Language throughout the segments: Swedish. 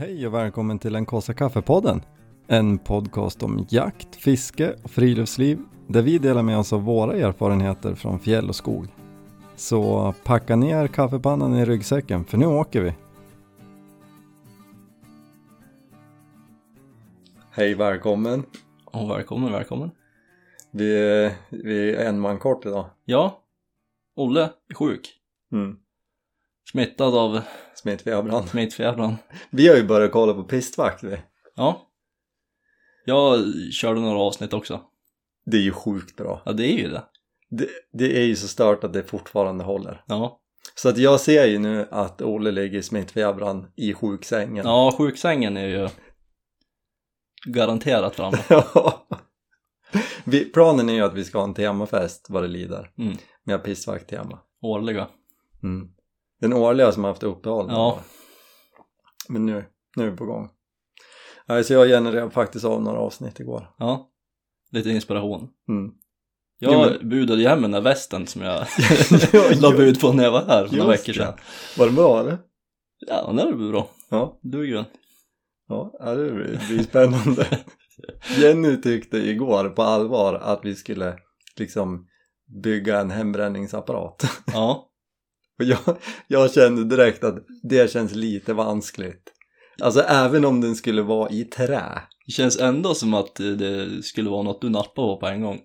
Hej och välkommen till den kaffe kaffepodden. En podcast om jakt, fiske och friluftsliv där vi delar med oss av våra erfarenheter från fjäll och skog. Så packa ner kaffepannan i ryggsäcken för nu åker vi. Hej, välkommen. Och välkommen, välkommen. Vi är, vi är en man kort idag. Ja, Olle är sjuk. Mm. Smittad av Smittfebran. smittfebran. Vi har ju börjat kolla på pistvakt vi. Ja. Jag körde några avsnitt också. Det är ju sjukt bra. Ja, det är ju det. Det, det är ju så stört att det fortfarande håller. Ja. Så att jag ser ju nu att Olle ligger i smittfebran i sjuksängen. Ja, sjuksängen är ju garanterat framme. Ja. Vi, planen är ju att vi ska ha en temafest vad det lider. Mm. Med pistvakt-tema. Årliga. Mm. Den årliga som har haft uppehåll. Ja. Men nu, nu är vi på gång. Nej, så jag genererade faktiskt av några avsnitt igår. Ja. Lite inspiration. Mm. Jag Jo, budade ju hem den där västen som jag Ja, la bud på när jag var här för några veckor sedan. det. Var det bra eller? Ja, den är bra. Ja. Duger den. Ja, det blir, det blir spännande. Jenny tyckte igår på allvar att vi skulle liksom bygga en hembränningsapparat. Ja. Och jag, jag kände direkt att det känns lite vanskligt. Alltså även om den skulle vara i trä. Det känns ändå som att det skulle vara något du nappade på på en gång.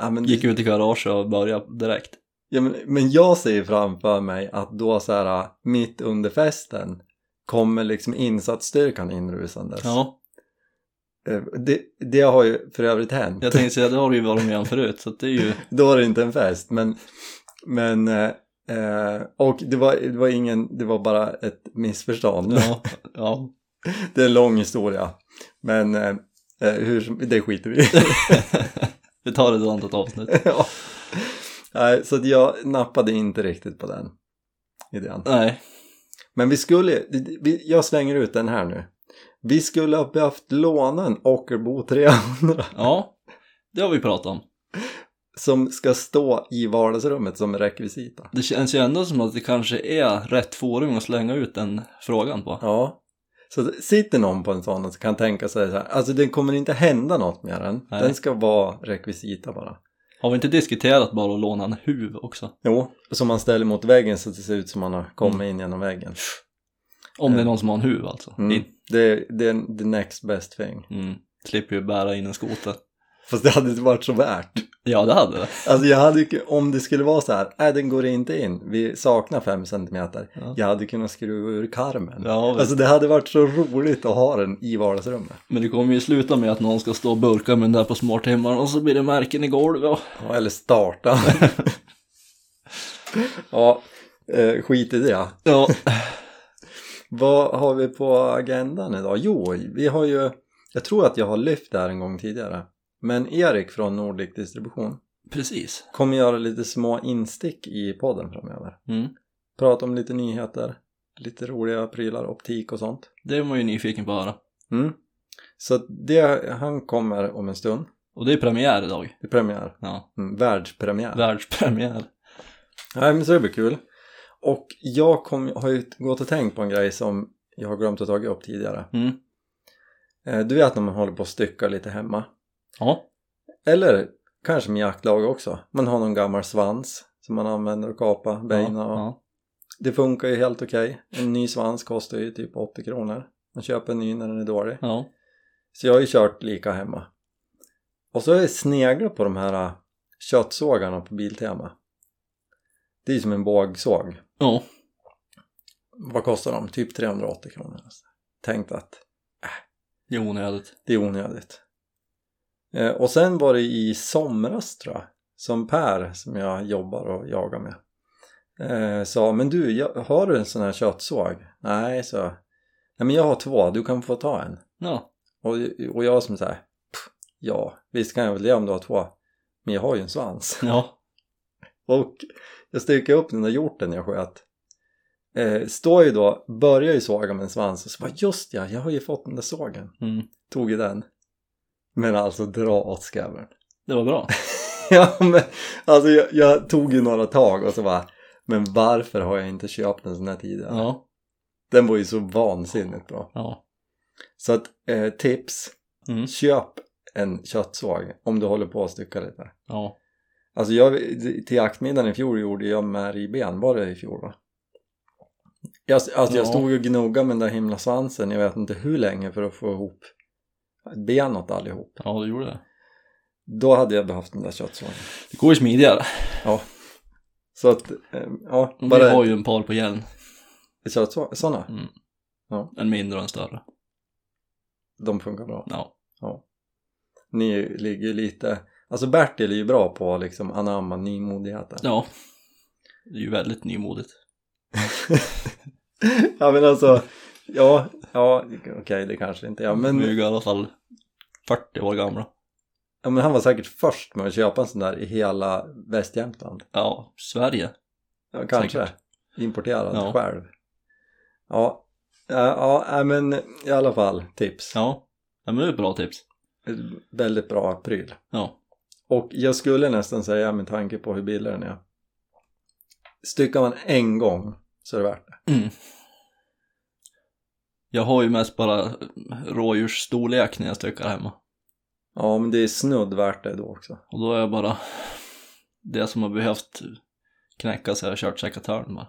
Ja, men, Gick ut i garaget och började direkt. ja, men, men jag ser framför mig att då så här mitt under festen kommer liksom insatsstyrkan inrusandes. Ja. Eh, Det, det har ju för övrigt hänt. Jag tänkte säga, det har du ju varit med om förut, så det är ju... Då är det inte en fest, men, men eh, och det var, det var ingen, det var bara ett missförstånd. Ja, ja. Det är en lång historia, men eh, eh, hur, det skiter vi i. Vi tar ett annat avsnitt. ja. Nej, så jag nappade inte riktigt på den idén. Nej, Men vi skulle, jag slänger ut den här nu. Vi skulle ha behövt låna en Ockerbo 300 ja, det har vi pratat om. Som ska stå i vardagsrummet som rekvisita. Det känns ju ändå som att det kanske är rätt forum att slänga ut den frågan på. Ja. Så sitter någon på en sån och kan tänka sig så här, alltså det kommer inte hända något med den. Nej. Den ska vara rekvisita bara. Har vi inte diskuterat bara att låna en huv också? Jo, som man ställer mot väggen så att det ser ut som man har kommit in genom väggen. Om det är någon som har en huv alltså. Mm. Det, det är the next best thing. Mm. Slipper ju bära in en skoter. Fast det hade inte varit så värt. Ja, det hade det. Alltså jag hade om det skulle vara så här, nej den går inte in, vi saknar 5 centimeter. Ja. Jag hade kunnat skruva ur karmen. Ja, Alltså det hade varit så roligt att ha den i vardagsrummet. Men det kommer ju sluta med att någon ska stå och burka med den där på smarttimmarna och så blir det märken i golvet. och- Ja, eller starta. ja, eh, skit i det. Ja, Vad har vi på agendan idag? Jo, vi har ju, jag tror att jag har lyft det här en gång tidigare. Men Erik från Nordic Distribution precis. kommer göra lite små instick i podden framöver. Mm. Prata om lite nyheter, lite roliga prylar, optik och sånt. Det är man ju nyfiken på att höra. Mm. Så det, han kommer om en stund. Och det är premiär idag. Det är premiär. Ja, Mm, världspremiär. världspremiär. Nej men så det blir kul. Och jag kom, har ju gått och tänkt på en grej som jag har glömt att ta upp tidigare. Mm. Eh, Du vet när man håller på att stycka lite hemma. Ja, Eller kanske med jaktlag också. Man har någon gammal svans som man använder att kapa benen och ja. Det funkar ju helt okej. En ny svans kostar ju typ 80 kronor. Man köper en ny när den är dålig. ja. Så jag har ju kört lika hemma. Och så har jag sneglat på de här äh, köttsågarna på Biltema. Det är ju som en bågsåg. Ja, Vad kostar de? Typ 380 kronor. Tänkt att det är onödigt. det är onödigt. Eh, och sen var det i somras tror jag som Per som jag jobbar och jagar med eh, sa men du har du en sån här köttsåg? Nej så Nej men jag har två, du kan få ta en. Ja, Och, och jag som säger ja visst kan jag väl det om du har två men jag har ju en svans. ja, Och jag styckade upp den där hjorten jag sköt. Eh, står ju då, börjar ju såga med en svans och så bara just ja, jag har ju fått den där sågen. mm. Tog ju den. Men alltså dra åt skäven. det var bra. ja men alltså jag, jag tog ju några tag och så bara men varför har jag inte köpt en sån här tidigare? Ja, Den var ju så vansinnigt bra. Ja. Så att eh, tips, Mm. köp en köttsåg om du håller på att stycka lite. Ja. Alltså jag, till jaktmiddagen i fjol gjorde jag med ribben, var det i fjol va? Jag, alltså jag Ja. stod och gnugga med den där himla svansen, jag vet inte hur länge för att få ihop ben åt allihop. Ja, du gjorde det. Då hade jag behövt den där köttsågen. Det går ju smidigare. Så att, eh, ja, Vi bara har ju en par på hjälm. köttsåg, sådana, Mm. Ja. En mindre och en större. de funkar bra. Ja. Ja. Ni ligger ju lite, alltså Bertil är ju bra på att liksom anamma nymodigheter. Ja. Det är ju väldigt nymodigt. ja men alltså, ja, ja okej det kanske inte är, men, Vi är i alla fall 40 år gamla. ja, men han var säkert först med att köpa en sån där i hela Västjämtland. Ja, Sverige. Ja, kanske. Säkert. Importerad Ja. själv. Ja, ja, ja, men i alla fall tips. Ja. ja men det är ett bra tips. Väldigt bra pryl. Ja. Och jag skulle nästan säga med tanke på hur billig den är. Styckar man en gång så är det värt det. Mm. Jag har ju mest bara rådjursstorlek när jag styckar hemma. Ja, men det är snudd värt det då också. Och då är jag bara det som har behövt knäckas är kört sekatören bara.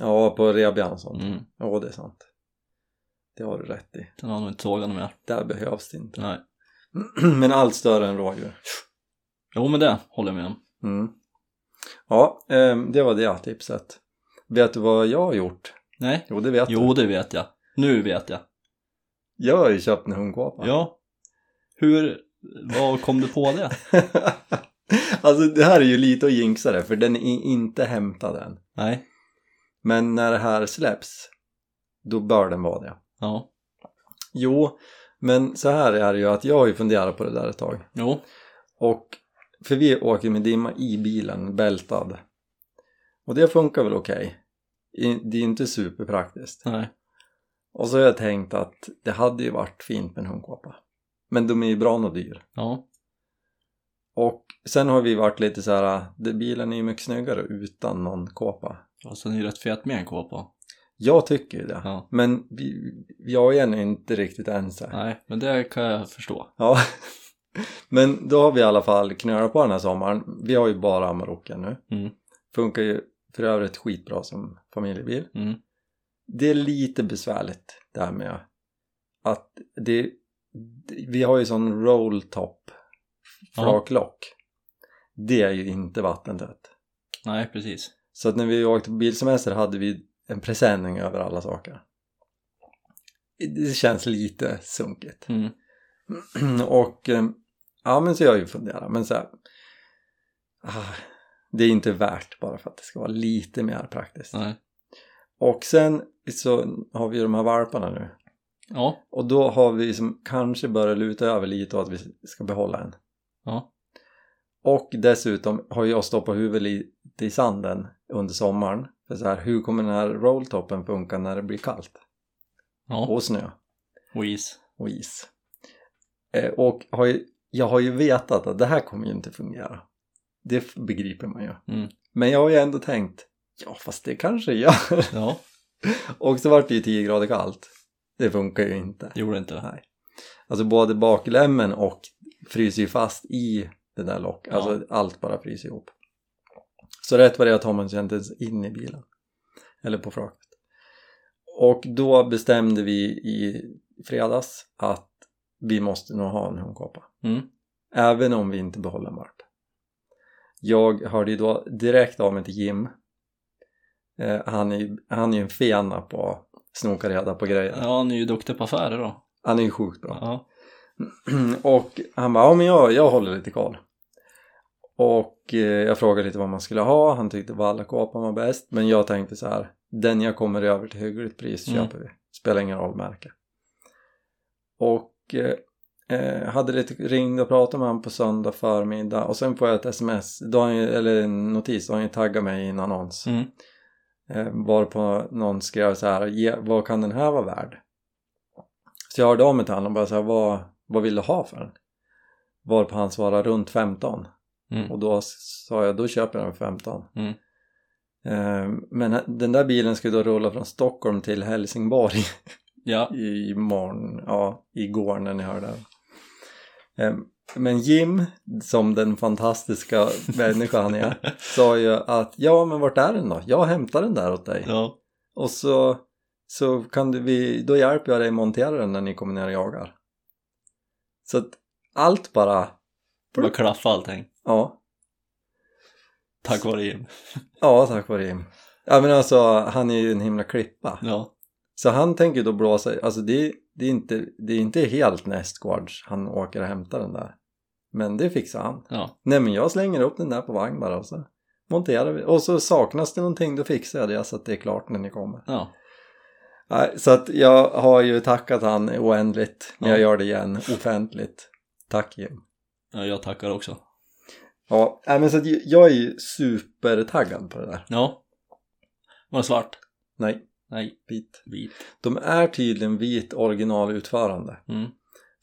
Ja, på rebian och sånt. Mm. Ja, det är sant. Det har du rätt i. Den har nog inte sågat mer. Där behövs det inte. Nej. men allt större än rådjur. Jo men det håller jag med om. Mm. Ja, ehm, det var det tipset. Vet du vad jag har gjort? Nej. Jo, det vet Jo du. det vet jag. Nu vet jag. Jag har ju köpt en hundkåpa. Ja. Hur, vad kom du på det? alltså det här är ju lite att jinxa det, för den är inte hämtad än. Nej. Men när det här släpps, då bör den vara det. Ja. Jo, men så här är det ju att jag har ju funderat på det där ett tag. Jo. Och, för vi åker med dimma i bilen, bältad. Och det funkar väl okej. I- Det är inte superpraktiskt. Nej. Och så har jag tänkt att det hade ju varit fint med en hundkåpa. Men de är ju bra och dyr. Ja. Och sen har vi varit lite så här, det, bilen är ju mycket snyggare utan någon kåpa. Och sen är det ju rätt fet med en kåpa. Jag tycker ju det. Ja. Men vi, jag är inte riktigt ense. Nej, men det kan jag förstå. Ja. Men då har vi i alla fall knölat på den här sommaren. Vi har ju bara Amarocken nu. Mm. Funkar ju för övrigt skitbra som familjebil. Mm. Det är lite besvärligt det här med att det, vi har ju sån roll top flaklock. Det är ju inte vattentätt. Nej, precis. Så att när vi åkte på bilsemester hade vi en presenning över alla saker. Det känns lite sunkigt. Mm. och eh, ja men så jag har ju funderat men så här, ah, det är inte värt bara för att det ska vara lite mer praktiskt. Nej. Och sen så har vi ju de här valparna nu Ja. och då har vi som kanske börjat luta över lite och att vi ska behålla en. Ja. Och dessutom har jag stoppat huvudet lite i sanden under sommaren. För så här, hur kommer den här rolltoppen funka när det blir kallt? Ja. Och snö Och is. och is. Eh, och har ju, jag har ju vetat att det här kommer ju inte fungera. Det begriper man ju. Mm. Men jag har ju ändå tänkt, ja fast det kanske gör. Ja. och så vart det ju 10 grader kallt. Det funkar ju inte. Gjorde inte. Nej. Alltså både baklämmen och fryser ju fast i det där locket. Ja. Alltså allt bara fryser ihop. Så rätt vad det är sig inte ens in i bilen. Eller på flaket. Och då bestämde vi i fredags att vi måste nog ha en hundkåpa. Mm. Även om vi inte behåller valp. Jag hörde ju då direkt av mig till Jim. Eh, han, är, han är ju en fena på att snoka reda på grejer. Ja, ni är ju duktiga på affärer då. Han är ju sjukt bra. Ja. och han bara, ja men jag, jag håller lite koll. Och eh, jag frågade lite vad man skulle ha, han tyckte Vallakåpan var bäst. Men jag tänkte så här, den jag kommer över till hyggligt pris Mm. köper vi. Spelar ingen roll märke. Och eh, eh, hade lite, ringde och pratade med honom på söndag förmiddag och sen får jag ett sms, då han eller en notis, då har han ju taggat mig i en annons. Mm. Eh, varpå någon skrev så här, "Ge- vad kan den här vara värd? Så jag hörde av mig till honom och bara så här, vad, vad vill du ha för den? Varpå han svarade runt 15 Mm. och då sa jag, då köper jag den för 15 Mm. Eh, men den där bilen ska då rulla från Stockholm till Helsingborg Ja, i morgon, ja, igår när ni hörde. Eh, Men Jim, som den fantastiska människa han är, sa ju att ja men vart är den då? Jag hämtar den där åt dig. ja, Och så, så kan du, vi, då hjälper jag dig montera den när ni kommer ner och jagar. Så att allt bara, bara klaffa allting. ja, Tack vare Jim. ja tack vare Jim. Ja men alltså han är ju en himla klippa. Ja, Så han tänker då blåsa, alltså det, det, är inte, det är inte helt nästgårds han åker och hämtar den där. Men det fixar han. ja, Nej men jag slänger upp den där på vagn bara och så monterar vi. Och så saknas det någonting då fixar jag det så att det är klart när ni kommer. ja. Så att jag har ju tackat han oändligt, men Ja. jag gör det igen offentligt. Tack Jim. ja jag tackar också. Ja, men så att jag är ju supertaggad på det där. Ja. Var det svart? Nej, Nej, vit. vit. De är tydligen vit originalutförande. Mm.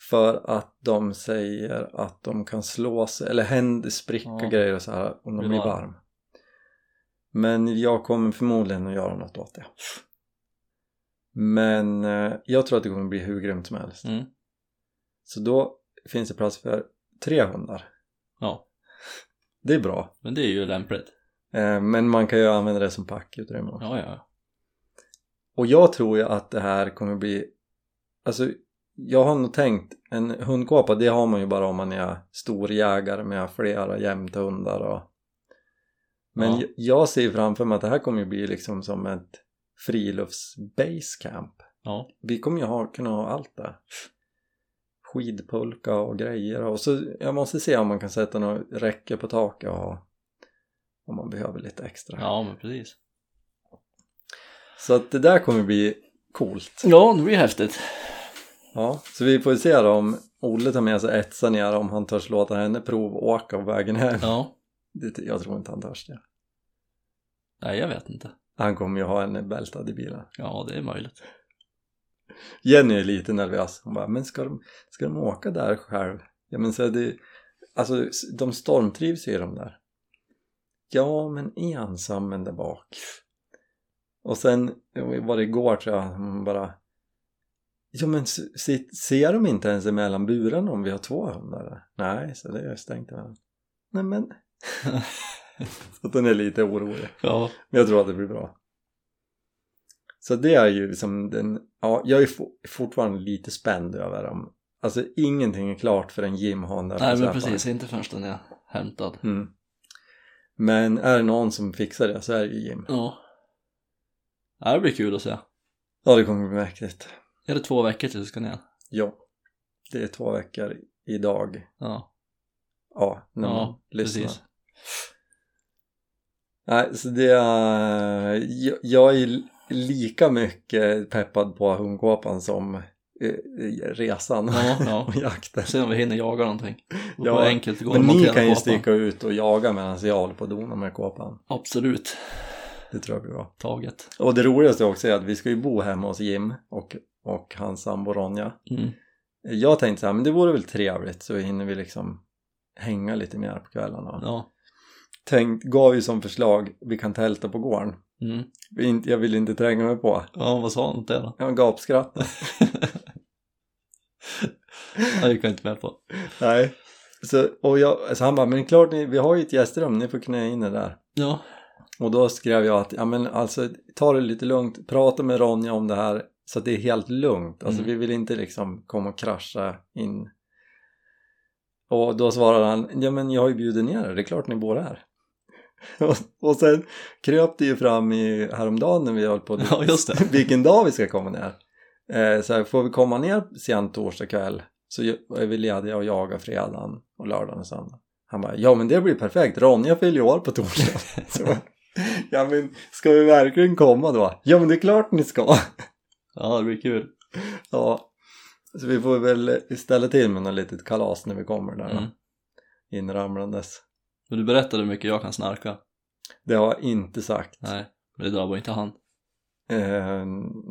För att de säger att de kan slå sig, eller händer, spricka Ja. grejer och så här om de Blir varm. varm. Men jag kommer förmodligen att göra något åt det. Men eh, jag tror att det kommer bli hur grymt som helst. Mm. Så då finns det plats för tre hundar. Ja, Det är bra. men det är ju lämpligt. Eh, men man kan ju använda det som packutrymme också. Ja, ja. Och jag tror ju att det här kommer bli Alltså jag har nog tänkt en hundkåpa det har man ju bara om man är stor jägare med flera jämthundar och Men Ja. jag- ser framför mig att det här kommer ju bli liksom som ett frilufts basecamp Ja, Vi kommer ju ha, kunna ha allt där Skidpulka och grejer och så jag måste se om man kan sätta något räcke på taket och ha om man behöver lite extra ja men precis. Så att det där kommer bli coolt Ja, det blir häftigt. Ja, så vi får ju se då om Olle tar med sig Etsa ner om han törs låta henne provåka på vägen hem. Ja, Det, jag tror inte han törs det. nej jag vet inte. Han kommer ju ha henne bältad i bilen. Ja, det är möjligt. Jenny är lite nervös. Hon bara, men ska de, ska de åka där själv? Ja men så är det, alltså de stormtrivs ju i de där. Ja men ensam där bak. Och sen var det igår tror jag, bara Ja men ser de inte ens emellan burarna om vi har två hundar? Nej, så det är stängt emellan. Nej men. så att den är lite orolig. Ja, Men jag tror att det blir bra. Så det är ju som den, ja jag är for, fortfarande lite spänd över dem. Alltså ingenting är klart förrän Jim har nej men precis, inte förrän den är hämtad. Mm. Men är det någon som fixar det så är det ju Jim. Ja. Ja, det blir kul att se. Ja det kommer bli mäktigt. Är det två veckor tills du ska ner? Ja. Det är två veckor idag. Ja, Ja, när man ja lyssnar. precis. Nej, så det är, jag, jag är lika mycket peppad på hundkåpan som eh, resan Ja, ja. och jakten. Se om vi hinner jaga någonting. Och Ja, enkelt går Men ni kan ju kåpan. sticka ut och jaga medan jag håller på att dona med kåpan. Absolut, Det tror jag blir bra. taget. Och det roligaste också är att vi ska ju bo hemma hos Jim och, och hans sambo Ronja. Mm. Jag tänkte så här, men det vore väl trevligt så hinner vi liksom hänga lite mer på kvällarna. Ja. Ja. Tänkt, gav ju som förslag, vi kan tälta på gården. Mm. Jag vill inte tränga mig på. Ja, vad sa han det då? Jag gapskratt. Jag gick jag inte med på. Nej. Så, och jag, så han bara, men det klart ni, vi har ju ett gästrum, ni får knä in er där. Ja, Och då skrev jag att, ja men alltså ta det lite lugnt, prata med Ronja om det här så att det är helt lugnt. Alltså Mm. vi vill inte liksom komma och krascha in. Och då svarade han, ja men jag har ju bjudit ner er, det är klart ni bor här. och, och sen kröp det ju fram i häromdagen när vi höll på Ja, just det. vilken dag vi ska komma ner. Eh, så här, får vi komma ner sent torsdag kväll så är vi lediga och jagar fredagen och lördagen och söndag. Han bara, ja men det blir perfekt, Ronja fyller ju år på torsdag. ja men ska vi verkligen komma då? Ja men det är klart ni ska. ja det blir kul. ja, så vi får väl ställa till med något litet kalas när vi kommer där då. Mm. Inramlandes. Men du berättade hur mycket jag kan snarka. Det har jag inte sagt. Nej, men det drabbar inte han. Eh,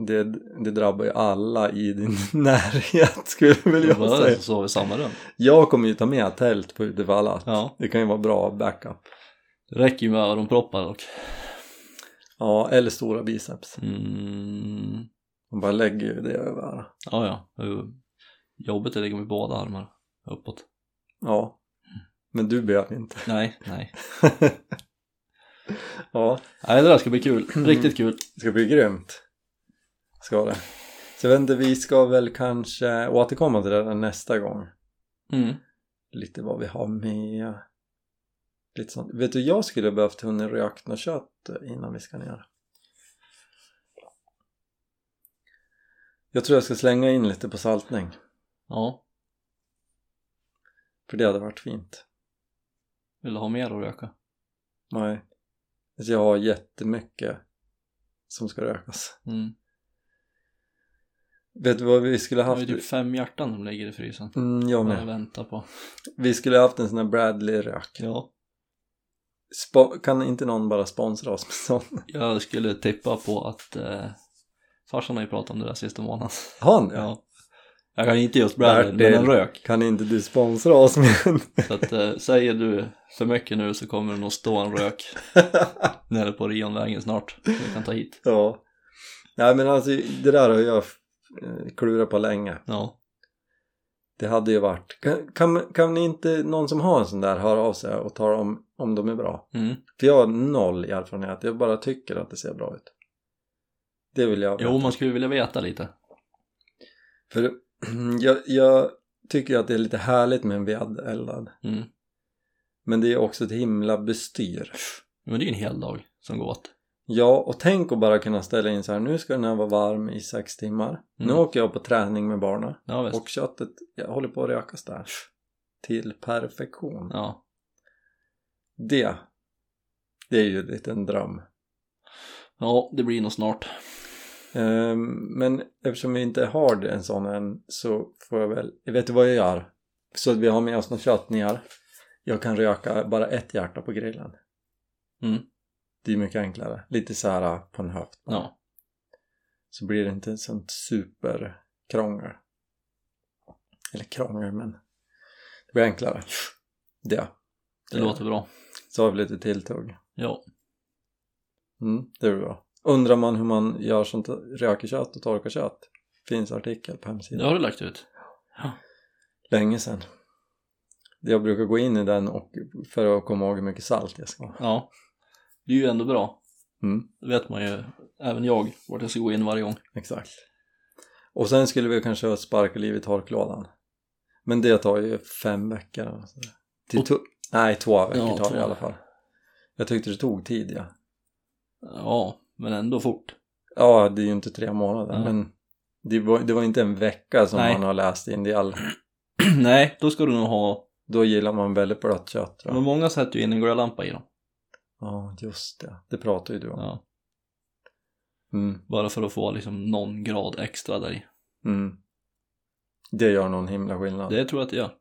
det, det drabbar ju alla i din närhet skulle väl jag Bara säga. så sov i samma rum. Jag kommer ju ta med tält på Uddevalla. Ja, Det kan ju vara bra backup. det räcker ju med öronproppar och Ja, eller stora biceps. Mm. Man bara lägger ju det över. Ja, ja. Det är att ligga med båda armar uppåt. Ja. Men du behöver inte. Nej, nej. ja, Nej, det där ska bli kul. Riktigt kul. det ska bli grymt. Ska det. Så jag vet inte, vi ska väl kanske återkomma till det där nästa gång. Mm. Lite vad vi har med. Lite sånt. Vet du, jag skulle behövt hunnit rökt något kött innan vi ska ner. Jag tror jag ska slänga in lite på saltning. Ja. För det hade varit fint. Vill du ha mer att röka? Nej. Alltså jag har jättemycket som ska rökas. Mm. Vet du vad vi skulle Det är haft? typ fem hjärtan som ligger i frysen. Mm, jag med. vänta på. Vi skulle haft en sån här Bradley-rök. Ja. Kan inte någon bara sponsra oss med sån? Jag skulle tippa på att eh, farsan har ju pratat om det där sista månaden. Har han? Ja. Jag kan inte just Bertil. men en rök. Kan inte du sponsra oss med en? Så att eh, säger du för mycket nu så kommer det nog stå en rök nere på Rionvägen snart. Så vi kan ta hit. ja. Nej men alltså det där har jag eh, klurat på länge. Ja. Det hade ju varit. Kan, kan, kan ni inte, någon som har en sån där, höra av sig och tala om om de är bra? Mm. För jag har noll erfarenhet, jag bara tycker att det ser bra ut. Det vill jag Jo, veta. man skulle vilja veta lite. För jag, jag tycker att det är lite härligt med en vedeldad. Mm. Men det är också ett himla bestyr. Men det är ju en hel dag som går åt. Ja, och tänk att bara kunna ställa in så här, nu ska den här vara varm i sex timmar. Nu Mm. åker jag på träning med barnen. Ja. Och köttet, jag håller på att rökas där. Till perfektion. Ja. Det, det är ju en dröm. ja, det blir nog snart. Ehm, men eftersom vi inte har en sån än så får jag väl, vet du vad jag gör? Så att vi har med oss något kött ner. Jag kan röka bara ett hjärta på grillen. Mm. Det är mycket enklare. Lite så här på en höft. Ja. Så blir det inte sånt superkrångel. Eller krångel men det blir enklare. Det. Det låter bra. Så har vi lite tilltugg. Ja. Mm, det är bra. Undrar man hur man gör sånt röker kött och torkar kött? Finns artikel på Det hemsidan. har du lagt ut. Länge sedan. Jag brukar gå in i den och för att komma ihåg hur mycket salt jag ska ha. Ja. Det är ju ändå bra. Mm, Det vet man ju, även jag, vart jag ska gå in varje gång. exakt. Och sen skulle vi kanske ha sparkliv i torklådan. Men det tar ju fem veckor. Till Nej, två veckor Ja, tar det i alla fall. Jag tyckte det tog tid ja. Ja, men ändå fort. Ja, det är ju inte tre månader Ja. men det var, det var inte en vecka som Nej. man har läst in i all... Nej, då ska du nog ha... Då gillar man väldigt blött kött tror Men många sätter ju in en glödlampa i dem. Ja, just det. Det pratar ju du om. Ja. Mm, Bara för att få liksom någon grad extra där i. mm. Det gör någon himla skillnad. Det tror jag att det gör.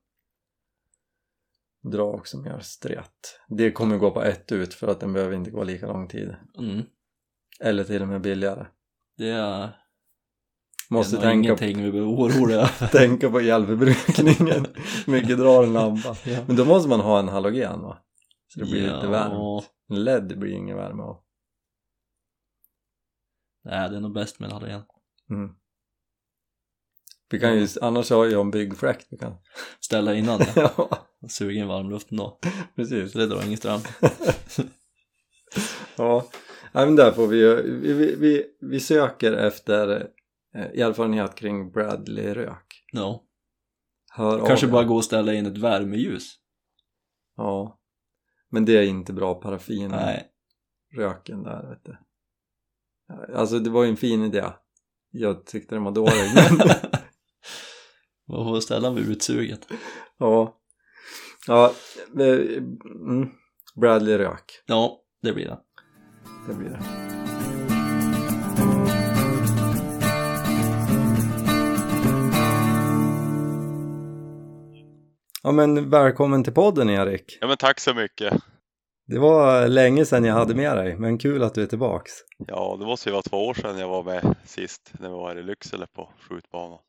Dra också mer stret. Det kommer gå på ett ut för att den behöver inte gå lika lång tid. Mm. Eller till och med billigare. Det är, Måste det är tänka, ingenting vi behöver oroa över. tänka på elförbrukningen. Mycket drar en lampa. Ja. Men då måste man ha en halogen va? Så det blir lite Ja. varmt. En LED blir ingen värme av. Nej, det är nog bäst med en halogen. Mm. Vi kan ju, annars har jag en byggfläkt vi kan. Ställa innan ja. suga in varmluften då. precis. Så det drar ingen ström. Ja, men där får vi, vi, vi, vi, vi söker efter eh, erfarenhet kring Bradley-rök. Ja. Hör Kanske bara gå och ställa in ett värmeljus. Ja, men det är inte bra paraffin. Nej. Röken där vet du. Alltså det var ju en fin idé. Jag tyckte den var dålig. Man får ställa vid utsuget. ja. Ja, mm, Bradley-rök. Ja, det blir det. Det blir det. Ja men välkommen till podden Erik. Ja men tack så mycket. Det var länge sedan jag hade med dig, men kul att du är tillbaks. Ja, det måste ju vara två år sedan jag var med sist när vi var i Lycksele på skjutbanan.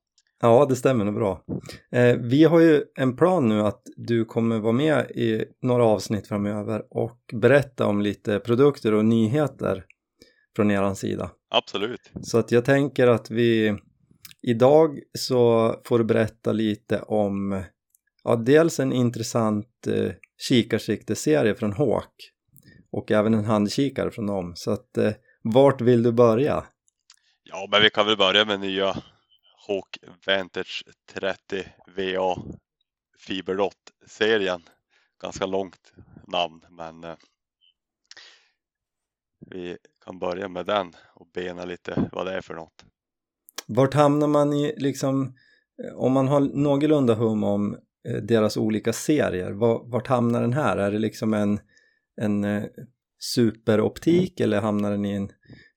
Ja, det stämmer nog bra. Eh, vi har ju en plan nu att du kommer vara med i några avsnitt framöver och berätta om lite produkter och nyheter från eran sida. Absolut. Så att jag tänker att vi idag så får du berätta lite om ja, dels en intressant eh, kikarsikteserie från Hawk och även en handkikare från dem. Så att eh, vart vill du börja? Ja, men vi kan väl börja med nya Hawk Vantage 30 VA Fiberdot-serien. Ganska långt namn, men eh, vi kan börja med den och bena lite vad det är för något. Vart hamnar man i liksom, om man har någorlunda hum om eh, deras olika serier, var- vart hamnar den här? Är det liksom en, en eh, superoptik eller hamnar den i en,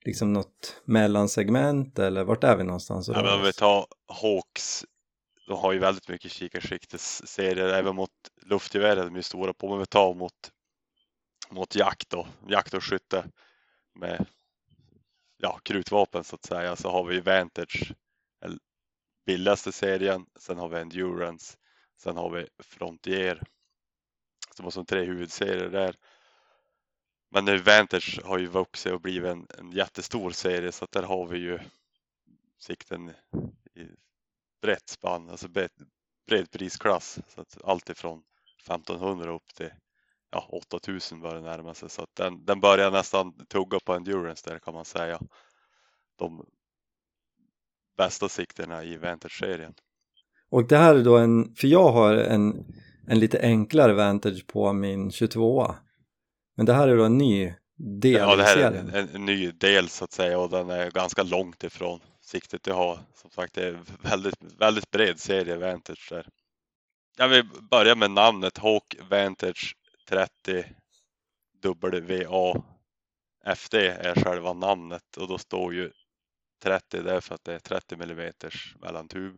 liksom något mellansegment eller vart är vi någonstans? Ja, men om vi tar Hawks, de har ju väldigt mycket kikarsiktesserier, även mot luftgevär är de ju stora på, men vi tar mot, mot jakt och jakt och skytte med ja, krutvapen så att säga, så har vi Vantage, den billigaste serien, sen har vi Endurance, sen har vi Frontier. Så det var som tre huvudserier där. Men nu Vantage har ju vuxit och blivit en, en jättestor serie så att där har vi ju sikten i brett spann, alltså bred, bred prisklass. Så att allt ifrån 1500 upp till ja, 8000 börjar närma sig. Så att den, den börjar nästan tugga på endurance där kan man säga. De bästa siktena i Vantage-serien. Och det här är då en, för jag har en, en lite enklare Vantage på min 22 men det här är då en ny del Ja, det här är en, en, en ny del så att säga och den är ganska långt ifrån siktet jag har. Som sagt, det är väldigt, väldigt bred serie Vantage där. Jag vill börja med namnet Hawk Vantage 30 WA FD är själva namnet och då står ju 30 där för att det är 30 mm mellantub.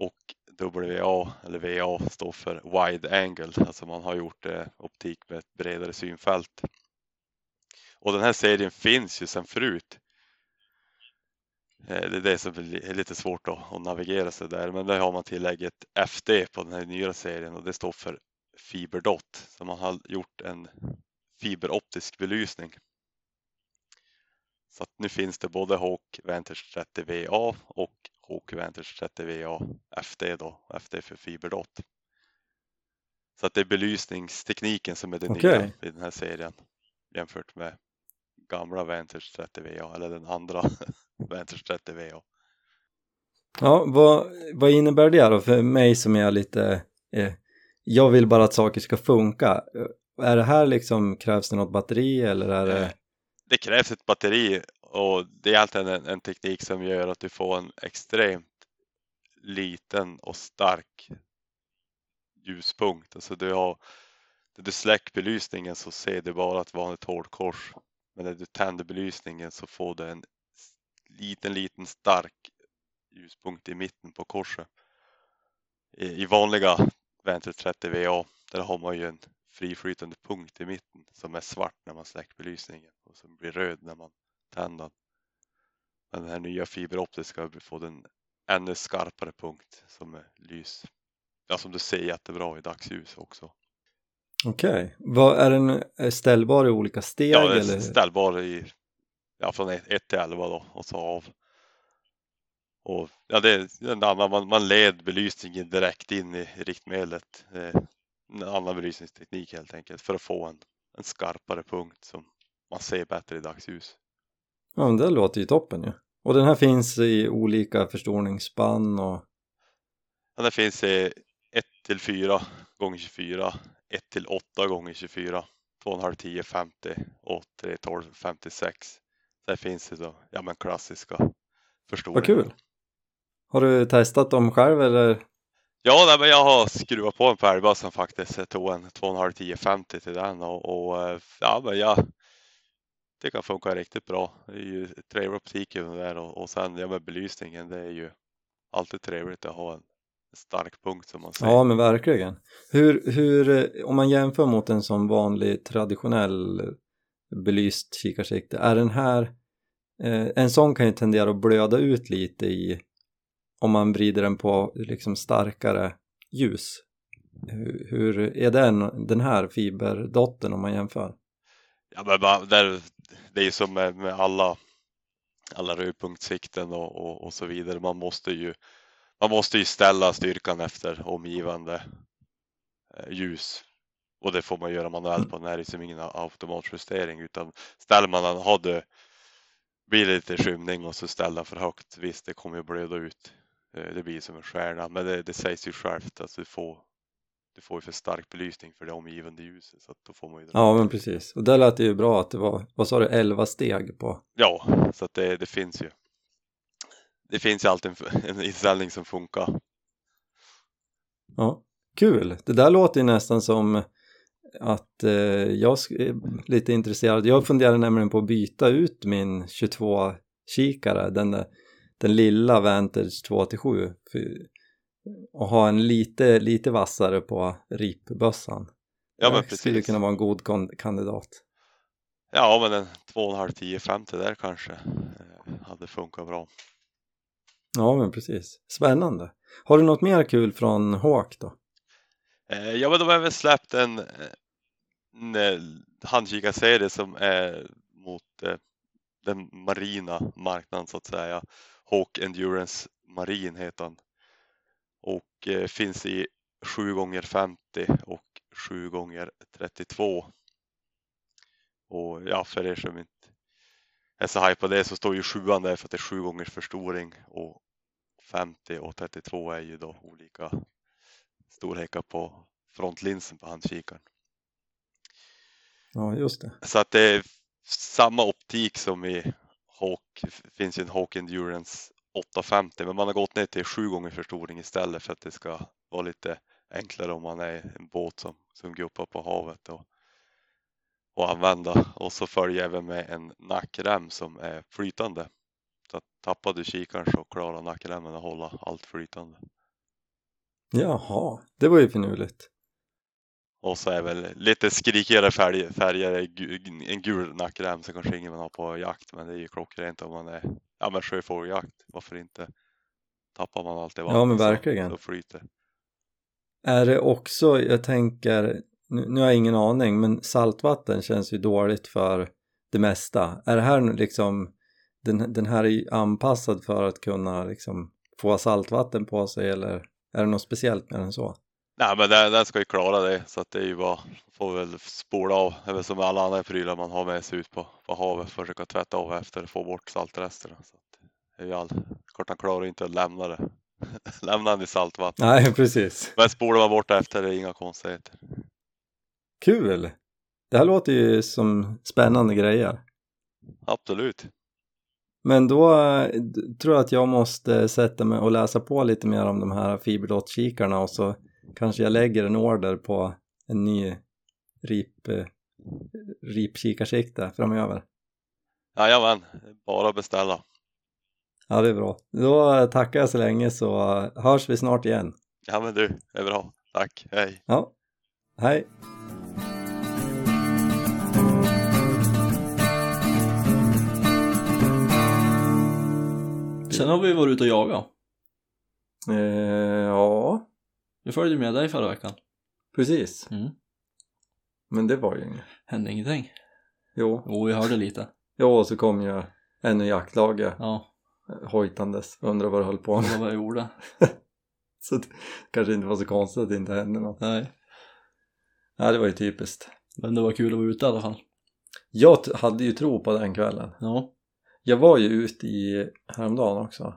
Och WA eller VA står för wide angle, alltså man har gjort eh, optik med ett bredare synfält. Och den här serien finns ju sedan förut. Eh, Det är det som är lite svårt att, att navigera sig där, men där har man tillägget FD på den här nya serien och det står för fiberdot. Så man har gjort en fiberoptisk belysning. Så att nu finns det både Hawk Vantage 30 VA och Vantage 30 VA FD då, FD för fiberdot. Så att det är belysningstekniken som är det nya Okej. i den här serien jämfört med gamla Vantage 30 VA eller den andra Vantage 30 VA. Ja, vad, vad innebär det då för mig som är lite, eh, jag vill bara att saker ska funka. Är det här liksom, krävs det något batteri eller är det? Det krävs ett batteri och det är alltid en, en teknik som gör att du får en extremt liten och stark ljuspunkt. Alltså du har, när du släcker belysningen så ser du bara ett vanligt hårdkors. Men när du tänder belysningen så får du en liten, liten stark ljuspunkt i mitten på korset. I, i vanliga Venture 30 VA, där har man ju en friflytande punkt i mitten som är svart när man släcker belysningen och som blir röd när man tänder den. Men den här nya fiberoptiska får den ännu skarpare punkt som är lys. Ja, som du ser jättebra i dagsljus också. Okej, vad är den ställbar i olika steg Ja, det är ställbar i ja, från 1 till 11 då och så av. Och ja, det är en annan, man, man led belysningen direkt in i riktmedlet. Eh, En annan belysningsteknik helt enkelt för att få en, en skarpare punkt som man ser bättre i dagsljus. Ja, men det låter ju toppen ju. Och den här finns i olika förstoringsspann och Men det finns i 1 till 4 gånger 24, 1 till 8 gånger 24, 2,5 10 50 och 3 12 56. Där finns det då, ja men klassiska förstoringar. vad kul! Har du testat dem själv eller? Ja, nej, men jag har skruvat på en färgbössa faktiskt. Jag tog en 2,5 10 50 till den och, och eh, ja, men jag det kan funka riktigt bra. Det är ju trevlig optik där och, och sen ja, med belysningen. Det är ju alltid trevligt att ha en stark punkt som man ser. Ja, men verkligen. Hur, hur, eh, om man jämför mot en sån vanlig traditionell belyst kikarsikte, är den här, eh, en sån kan ju tendera att blöda ut lite i, om man vrider den på liksom starkare ljus. Hur, hur är den, den här fiberdotten om man jämför? Ja, men bara, där, det är ju som med, med alla, alla rödpunktssikten och, och, och så vidare. Man måste ju man måste ju ställa styrkan efter omgivande eh, ljus och det får man göra manuellt på den här är som ingen automatjustering utan ställer man den, har du blir det lite skymning och så ställa för högt, visst det kommer ju blöda ut. Eh, det blir som en stjärna men det, det sägs ju självt att du får du får ju för stark belysning för det omgivande ljuset så att då får man ju Ja men precis, och där lät det ju bra att det var, vad sa du, 11 steg på? Ja, så att det, det finns ju. Det finns ju alltid en, en inställning som funkar. Ja, kul! Det där låter ju nästan som att eh, jag är lite intresserad. Jag funderar nämligen på att byta ut min 22-kikare, den, där- den lilla Vantage 2-7 för- och ha en lite, lite vassare på ripbössan. Ja men det skulle precis. kunna vara en god kandidat. Ja men en 2,5 10 50 där kanske eh, hade funkat bra. Ja men precis, spännande. Har du något mer kul från Hawk då? Eh, ja men de har väl släppt en, en eh, handkikarserie som är mot eh, den marina marknaden så att säga. Hawk Endurance Marin heter han. Och eh, finns i 7 gånger 50 och 7 gånger 32 Och ja, för er som inte är så hype på det så står ju sjuan där för att det är 7 gångers förstoring och 50 och 32 är ju då olika storlekar på frontlinsen på handkikaren. Ja just det. Så att det är samma optik som i Hawk, det finns ju en Hawk Endurance 850 men man har gått ner till 7 gånger förstoring istället för att det ska vara lite enklare om man är en båt som, som guppar på havet och, och använda. Och så följer jag även med en nackrem som är flytande. Så att tappar du kikaren så klarar nackremmen att hålla allt flytande. Jaha, det var ju finurligt. Och så är väl lite skrikigare färger, en gul nackrem så kanske ingen vill ha på jakt men det är ju klockrent om man är ja men sjöfågeljakt. Varför inte? Tappar man allt i vattnet Ja, men verkligen. så flyter. Är det också, jag tänker, nu, nu har jag ingen aning, men saltvatten känns ju dåligt för det mesta. Är det här liksom, den, den här är ju anpassad för att kunna liksom få saltvatten på sig eller är det något speciellt med den så? Nej men den, den ska ju klara det så att det är ju bara, får väl spola av. Det är väl som med alla andra prylar man har med sig ut på, på havet, försöka tvätta av efter och få bort saltresterna. Så att det är ju all, klart han klarar inte att lämna det. lämna den i saltvatten. Nej, precis. Men spolar man bort efter det är inga konstigheter. Kul! Det här låter ju som spännande grejer. Absolut. Men då eh, tror jag att jag måste sätta mig och läsa på lite mer om de här fiberdottkikarna och så kanske jag lägger en order på en ny rip, eh, ripkikarsikte framöver. Jajamän, bara beställa. Ja, det är bra. Då tackar jag så länge så hörs vi snart igen. Ja men du, det är bra. Tack, hej. Ja, hej! Sen har vi varit ute och jagat. Eh, ja, Vi följde med dig förra veckan. precis. Mm. Men det var ju inget. Hände ingenting. Jo, Jo, vi hörde lite. jo och så kom ju ännu jaktlaget Ja, hojtandes. Undrar vad det höll på med. var vad jag gjorde. Så det kanske inte var så konstigt att det inte hände något. Nej, Ja, det var ju typiskt. men det var kul att vara ute i alla fall. Jag hade ju tro på den kvällen. Ja, Jag var ju ute i häromdagen också.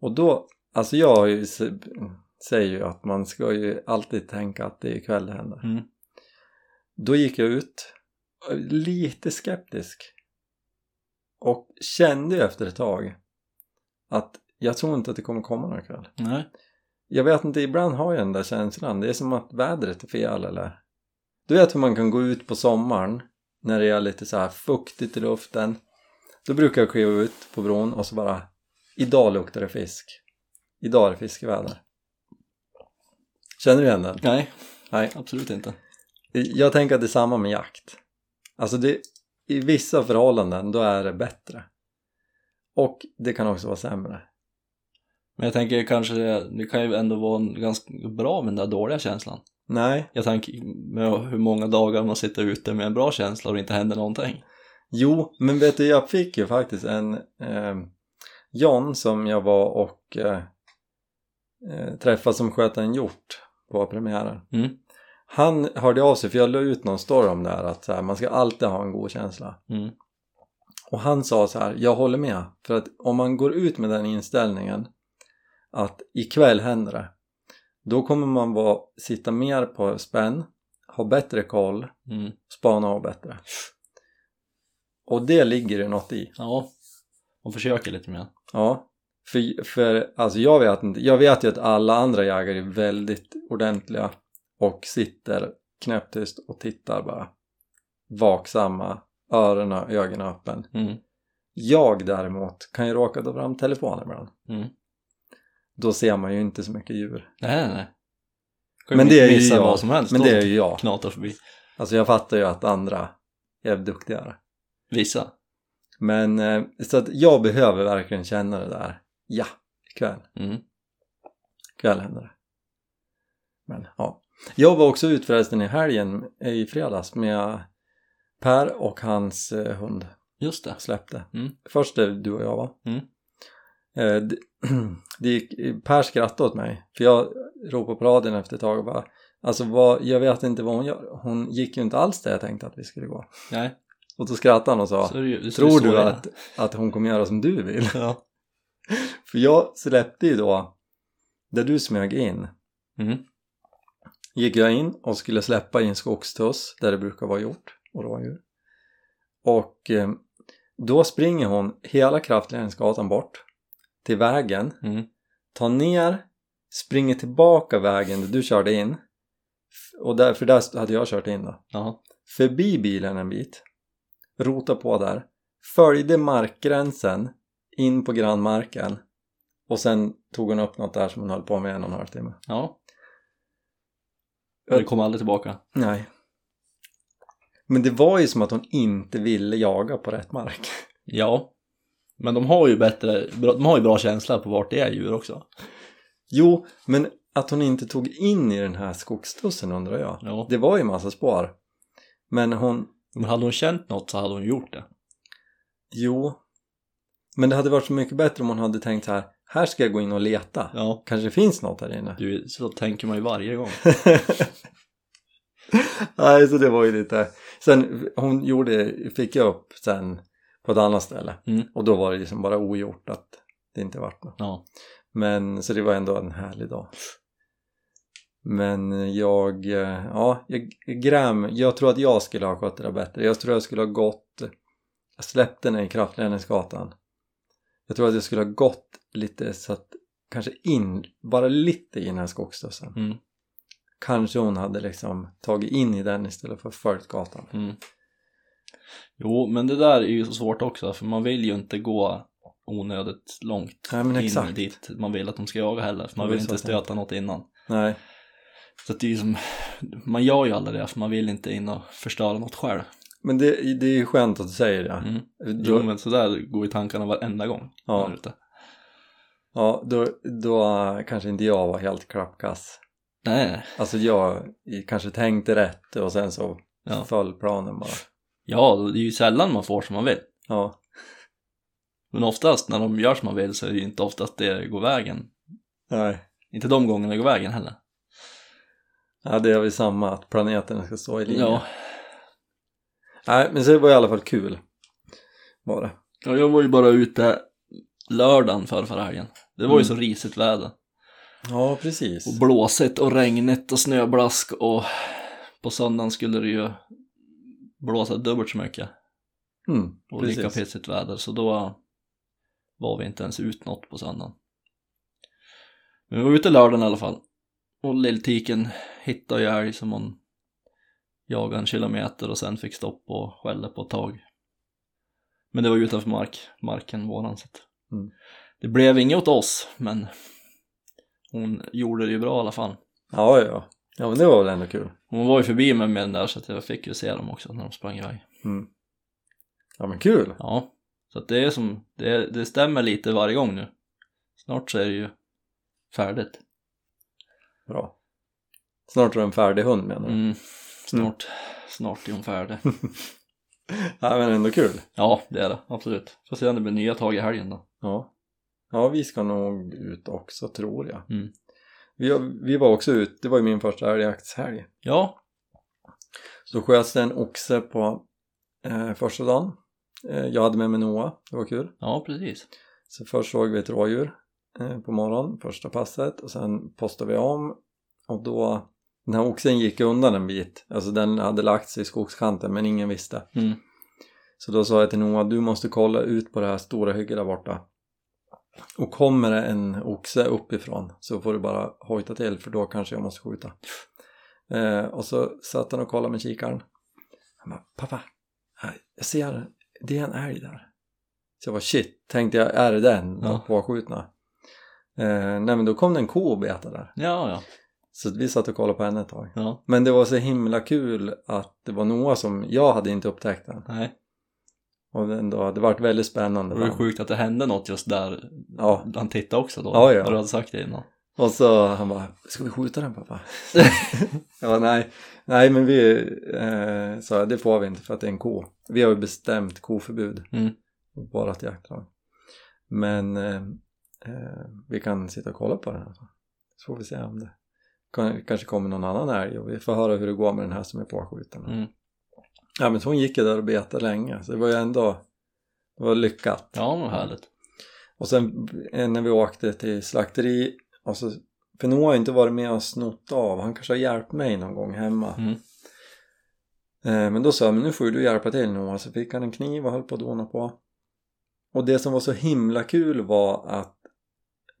Och då, alltså jag har ju, säger ju att man ska ju alltid tänka att det är ikväll det händer. mm. Då gick jag ut eh, lite skeptisk och kände ju efter ett tag att jag tror inte att det kommer komma någon kväll. nej. Jag vet inte, ibland har jag den där känslan. Det är som att vädret är fel eller? Du vet hur man kan gå ut på sommaren när det är lite så här fuktigt i luften. Då brukar jag kliva ut på bron och så bara Idag luktar det fisk. Idag är det fiskeväder. Känner du igen den? Nej, Nej. absolut inte. Jag tänker att det är samma med jakt. Alltså det, i vissa förhållanden då är det bättre. Och det kan också vara sämre. Men jag tänker kanske det, det kan ju ändå vara en ganska bra med den där dåliga känslan. Nej, Jag tänker med hur många dagar man sitter ute med en bra känsla och det inte händer någonting. Jo, men vet du, jag fick ju faktiskt en eh, John som jag var och eh, eh, träffade som sköt en hjort på premiären. Mm. Han hörde av sig, för jag la ut någon story om det här att här, man ska alltid ha en god känsla. Mm. Och han sa så här, jag håller med. För att om man går ut med den inställningen att ikväll händer det. Då kommer man vara, sitta mer på spänn, ha bättre koll, Mm. spana av bättre. Och det ligger det något i. Ja, och försöker lite mer. Ja. För, för alltså jag vet inte, jag vet ju att alla andra jägare är väldigt ordentliga och sitter knäpptyst och tittar bara vaksamma, öronen och ögonen öppen. Mm. Jag däremot kan ju råka ta fram telefonen ibland. Mm. Då ser man ju inte så mycket djur. Nej, nej. Kan Men det är ju jag. som helst. Men det är ju jag. Knatar förbi. Alltså jag fattar ju att andra är duktigare. Vissa. Men eh, så att jag behöver verkligen känna det där. Ja, ikväll. Mm. Ikväll händer det. Men ja. Jag var också ut förresten i helgen i fredags med Per och hans eh, hund Just det. släppte. Mm. Först är du och jag va? Mm. Eh, det, det gick, per skrattade åt mig för jag ropade på radion efter ett tag och bara Alltså vad, jag vet inte vad hon gör. Hon gick ju inte alls där jag tänkte att vi skulle gå. Nej. Och då skrattade han och sa Tror du att, att hon kommer göra som du vill? Ja. För jag släppte ju då där du smög in Mm. gick jag in och skulle släppa i en skogstuss där det brukar vara hjort och rådjur. Och eh, då springer hon hela kraftledningsgatan bort till vägen, Mm. tar ner, springer tillbaka vägen där du körde in och där, för där hade jag kört in då. Ja. Förbi bilen en bit, rota på där, följde markgränsen in på grannmarken och sen tog hon upp något där som hon höll på med en och en halv timme. Ja. Det kom aldrig tillbaka. Nej. Men det var ju som att hon inte ville jaga på rätt mark. Ja. Men de har ju bättre, de har ju bra känsla på vart det är djur också. Jo, men att hon inte tog in i den här skogstussen undrar jag. Ja. Det var ju massa spår. Men hon, Men hade hon känt något så hade hon gjort det. jo. Men det hade varit så mycket bättre om hon hade tänkt så här. Här ska jag gå in och leta. Ja. Kanske finns något där inne. Du, så tänker man ju varje gång. Nej, så det var ju lite. Sen hon gjorde, fick jag upp sen på ett annat ställe. Mm. Och då var det liksom bara ogjort att det inte vart något. Ja. Men så det var ändå en härlig dag. Men jag, eh, ja, jag gräm, jag tror att jag skulle ha skött det där bättre. Jag tror jag skulle ha gått, jag släppte den i kraftledningsgatan. Jag tror att jag skulle ha gått lite så att, kanske in, bara lite i den här skogstussen. Mm. Kanske hon hade liksom tagit in i den istället för följt gatan. Mm. Jo, men det där är ju så svårt också för man vill ju inte gå onödigt långt Nej, in exakt. dit man vill att de ska jaga heller för man vill inte stöta något innan. Nej, Så att det är ju som, man gör ju aldrig det för man vill inte in och förstöra något själv. Men det, det är ju skönt att du säger det. Mm. Då, Jo men sådär går ju tankarna varenda gång. Ja. Ja, då, då kanske inte jag var helt klappkass. Nej, Alltså jag kanske tänkte rätt och sen så Ja. föll planen bara. ja det är ju sällan man får som man vill. Ja, Men oftast när de gör som man vill så är det ju inte oftast det går vägen. nej. Inte de gångerna det går vägen heller. Ja, det är väl samma, att planeten ska stå i linje. Ja. Nej, men så det var i alla fall kul. Var det. ja, jag var ju bara ute lördagen för förra helgen. Det var ju Mm. så risigt väder. Ja, precis. Och blåsigt och regnigt och snöblask och på söndagen skulle det ju blåsa dubbelt så mycket Mm, och lika pissigt väder så då var vi inte ens ut något på söndagen. Men vi var ute lördagen i alla fall och lilltiken hittade ju älg som hon jagade en kilometer och sen fick stopp och skällde på ett tag. Men det var utanför mark, marken våran så Mm. det blev inget åt oss men hon gjorde det ju bra i alla fall. Ja, ja. Ja, men det var väl ändå kul. Hon var ju förbi mig med den där så att jag fick ju se dem också när de sprang iväg. Mm. Ja, men kul. Ja, så att det är som, det, det stämmer lite varje gång nu. Snart så är det ju färdigt. Bra. Snart är du en färdig hund menar du? Mm, snart, snart är hon färdig. Ja men ändå kul. Ja, det är det. Absolut. Får se om det blir nya tag i helgen då. Ja. Ja, vi ska nog ut också tror jag. Mm. Vi, vi var också ut, det var ju min första älgjaktshelg. Ja, Så sköts det en oxe på eh, första dagen. Eh, jag hade med mig Noah, det var kul. ja precis. Så först såg vi ett rådjur eh, på morgonen, första passet och sen postade vi om och då den här oxen gick undan en bit, alltså den hade lagt sig i skogskanten men ingen visste. Mm. Så då sa jag till Noah, du måste kolla ut på det här stora hygget där borta. Och kommer det en oxe uppifrån så får du bara hojta till för då kanske jag måste skjuta. Eh, och så satt han och kollade med kikaren. Han bara, pappa, jag ser, det är en älg där. Så jag var shit, tänkte jag, är det den? Ja. Påskjutna. Eh, nej men då kom det en ko och betade där. Ja, ja. Så vi satt och kollade på henne ett tag. Ja, Men det var så himla kul att det var Noah som, jag hade inte upptäckt den. nej. Och den då, det varit väldigt spännande. Det var ju sjukt att det hände något just där Ja. han tittade också då. Ja, ja. När du hade sagt det innan. Och så han bara, ska vi skjuta den pappa? jag bara, nej, nej men vi eh, sa det får vi inte för att det är en ko. Vi har ju bestämt koförbud Mm. på vårat jaktlag. Men eh, eh, vi kan sitta och kolla på den här. Så får vi se om det kanske kommer någon annan älg och vi får höra hur det går med den här som är påskjuten. Mm. Ja men hon gick ju där och betade länge så det var ju ändå det var lyckat. Ja, men härligt. Och sen eh, när vi åkte till slakteri och så, för Noah har inte varit med och snott av, han kanske har hjälpt mig någon gång hemma. Mm. Eh, men då sa jag, men nu får ju du hjälpa till Noah, så fick han en kniv och höll på att dona på. Och det som var så himla kul var att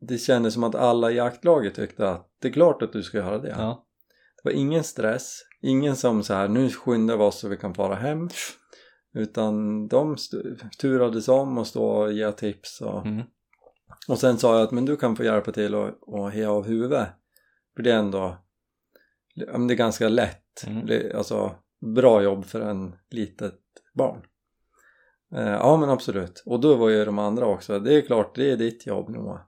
det kändes som att alla i jaktlaget tyckte att det är klart att du ska göra det. Ja. Det var ingen stress, ingen som så här nu skyndar vi oss så vi kan fara hem. Utan de turades om och stå och ge tips och, Mm. och sen sa jag att men du kan få hjälpa till och, och he av huvudet. För det är ändå, det är ganska lätt. Mm. Det- Alltså bra jobb för en litet barn. Eh, ja men absolut. Och då var ju de andra också, det är klart det är ditt jobb Noah.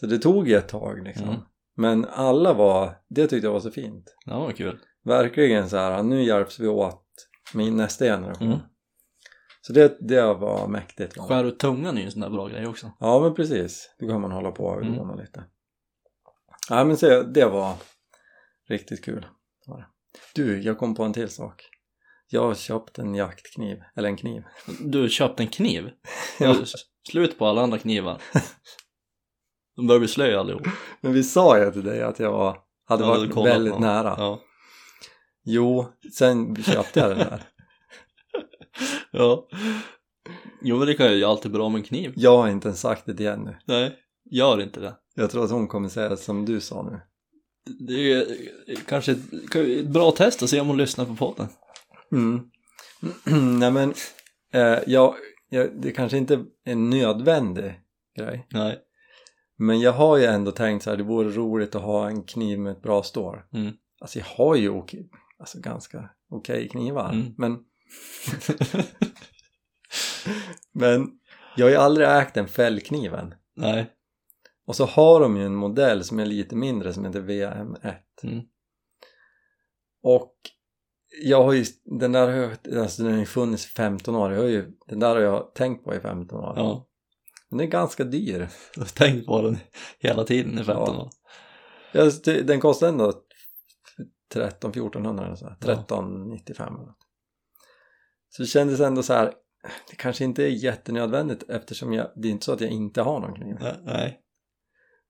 Så det tog ju ett tag liksom. Mm. Men alla var, det tyckte jag var så fint. Ja, vad kul. Verkligen så här, nu hjälps vi åt med nästa generation. Mm. Så det, det var mäktigt. Skär ut tungan är ju en sån där bra grej också. Ja men precis, då kan man hålla på och Mm. låna lite. Ja men så, det var riktigt kul. Du, jag kom på en till sak. Jag har köpt en jaktkniv, eller en kniv. Du köpte en kniv? Ja. Slut på alla andra knivar. De börjar bli slö allihop. Men vi sa ju till dig att jag var, hade Ja, varit väldigt på. nära. Ja. Jo, sen köpte jag den där. ja. Jo men det kan ju alltid bra med en kniv. Jag har inte ens sagt det igen nu. Nej, gör inte det. Jag tror att hon kommer säga som du sa nu. Det är ju kanske ett, ett bra test att se om hon lyssnar på podden. Mm. Nej men, eh, jag, jag, det kanske inte är en nödvändig grej. Nej. Men jag har ju ändå tänkt så här, det vore roligt att ha en kniv med ett bra står. Mm. Alltså jag har ju okej, alltså ganska okej knivar. Mm. Men, men jag har ju aldrig ägt en fällkniven. Nej. Och så har de ju en modell som är lite mindre som heter VM1. Mm. Och jag har ju, den där har alltså den har ju funnits i 15 år. Jag har ju, den där har jag tänkt på i 15 år. Ja. Den är ganska dyr. Du har tänkt på den hela tiden i 15 Ja. år. Jag, det- den kostar ändå 13 1400 eller så här. Ja. 1395 eller något. Så det kändes ändå så här det kanske inte är jättenödvändigt eftersom jag, det är inte så att jag inte har någon kniv. Nej. Nej.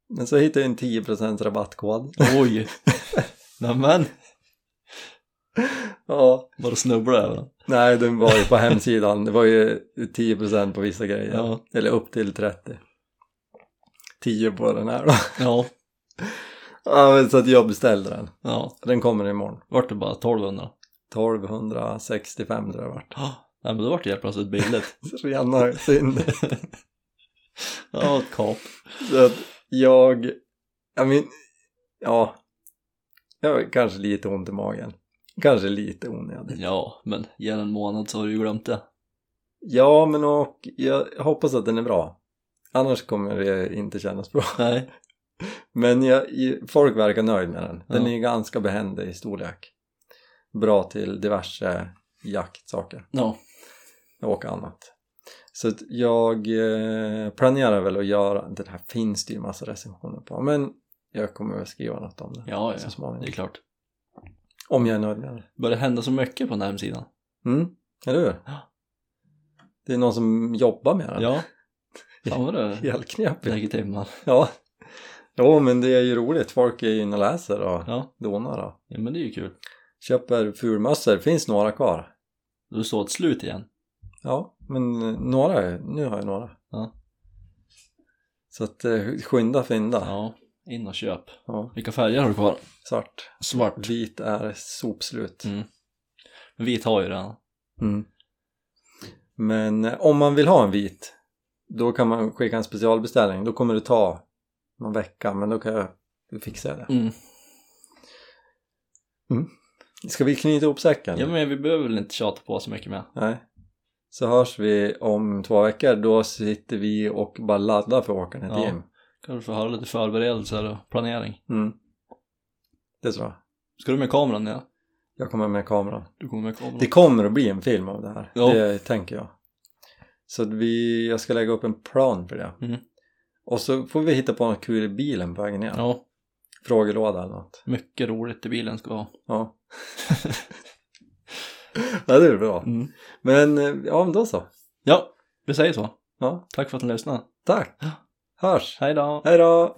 Men så hittade jag en 10% rabattkod. Oj. Nämen. Ja, Bara snubbla över den. Nej den var ju på hemsidan. Det var ju 10% på vissa grejer. Ja. Eller upp till 30. 10 på den här då. Ja. Ja, men så att jag beställde den. Ja. Den kommer imorgon. Vart det bara 1200. 1265 tror jag det vart. Ja. Nej men då vart det helt plötsligt billigt. Rena synd. Ja, ett kap. Så att jag, jag men, ja, jag har kanske lite ont i magen. Kanske lite onödigt. Ja, men ge en månad så har du ju glömt det. Ja, men och jag hoppas att den är bra. Annars kommer det inte kännas bra. Nej. Men jag, folk verkar nöjd med den. Den Ja. är ganska behändig i storlek. Bra till diverse jaktsaker. Ja. och annat. Så jag eh, planerar väl att göra, det här finns det ju massa recensioner på, men jag kommer väl skriva något om det Ja, så ja, småningom. det är klart. Om jag är. Det börjar hända så mycket på den här hemsidan. Mm, eller hur? Det är någon som jobbar med den. Ja. Fan vad du Helt knepigt. lägger timmar. Ja. Jo, men det är ju roligt. Folk är ju inne och läser och Ja. donar och ja, men det är ju kul. köper fulmössor. finns några kvar. Du står ett slut igen. Ja, men eh, några, är- nu har jag några. Ja. Så att eh, skynda fynda. Ja, in och köp. Ja, Vilka färger har du kvar? svart. Svart. Vit är sopslut. Mm. Men vit har ju den. Mm. Men eh, om man vill ha en vit då kan man skicka en specialbeställning. Då kommer det ta någon vecka men då kan jag fixa det. Mm. Ska vi knyta ihop säcken? Ja men vi behöver väl inte tjata på så mycket mer. Nej. Så hörs vi om två veckor. Då sitter vi och bara laddar för att åka ner till Ja. gym. Kan du få höra lite förberedelser och planering. Mm. Det tror jag. Ska du med kameran ja? Jag kommer med kameran. Du kommer med kameran. Det kommer att bli en film av det här. Ja. Det tänker jag. Så vi, jag ska lägga upp en plan för det. Mm. Och så får vi hitta på något kul i bilen på vägen ner. Ja, Frågelåda eller något. mycket roligt i bilen ska vi ha. Ja. ja, det är bra. Mm. Men, eh, ja men då så. Ja, vi säger så. Ja, Tack för att ni lyssnade. tack. Hörs. Hej då! Hej då!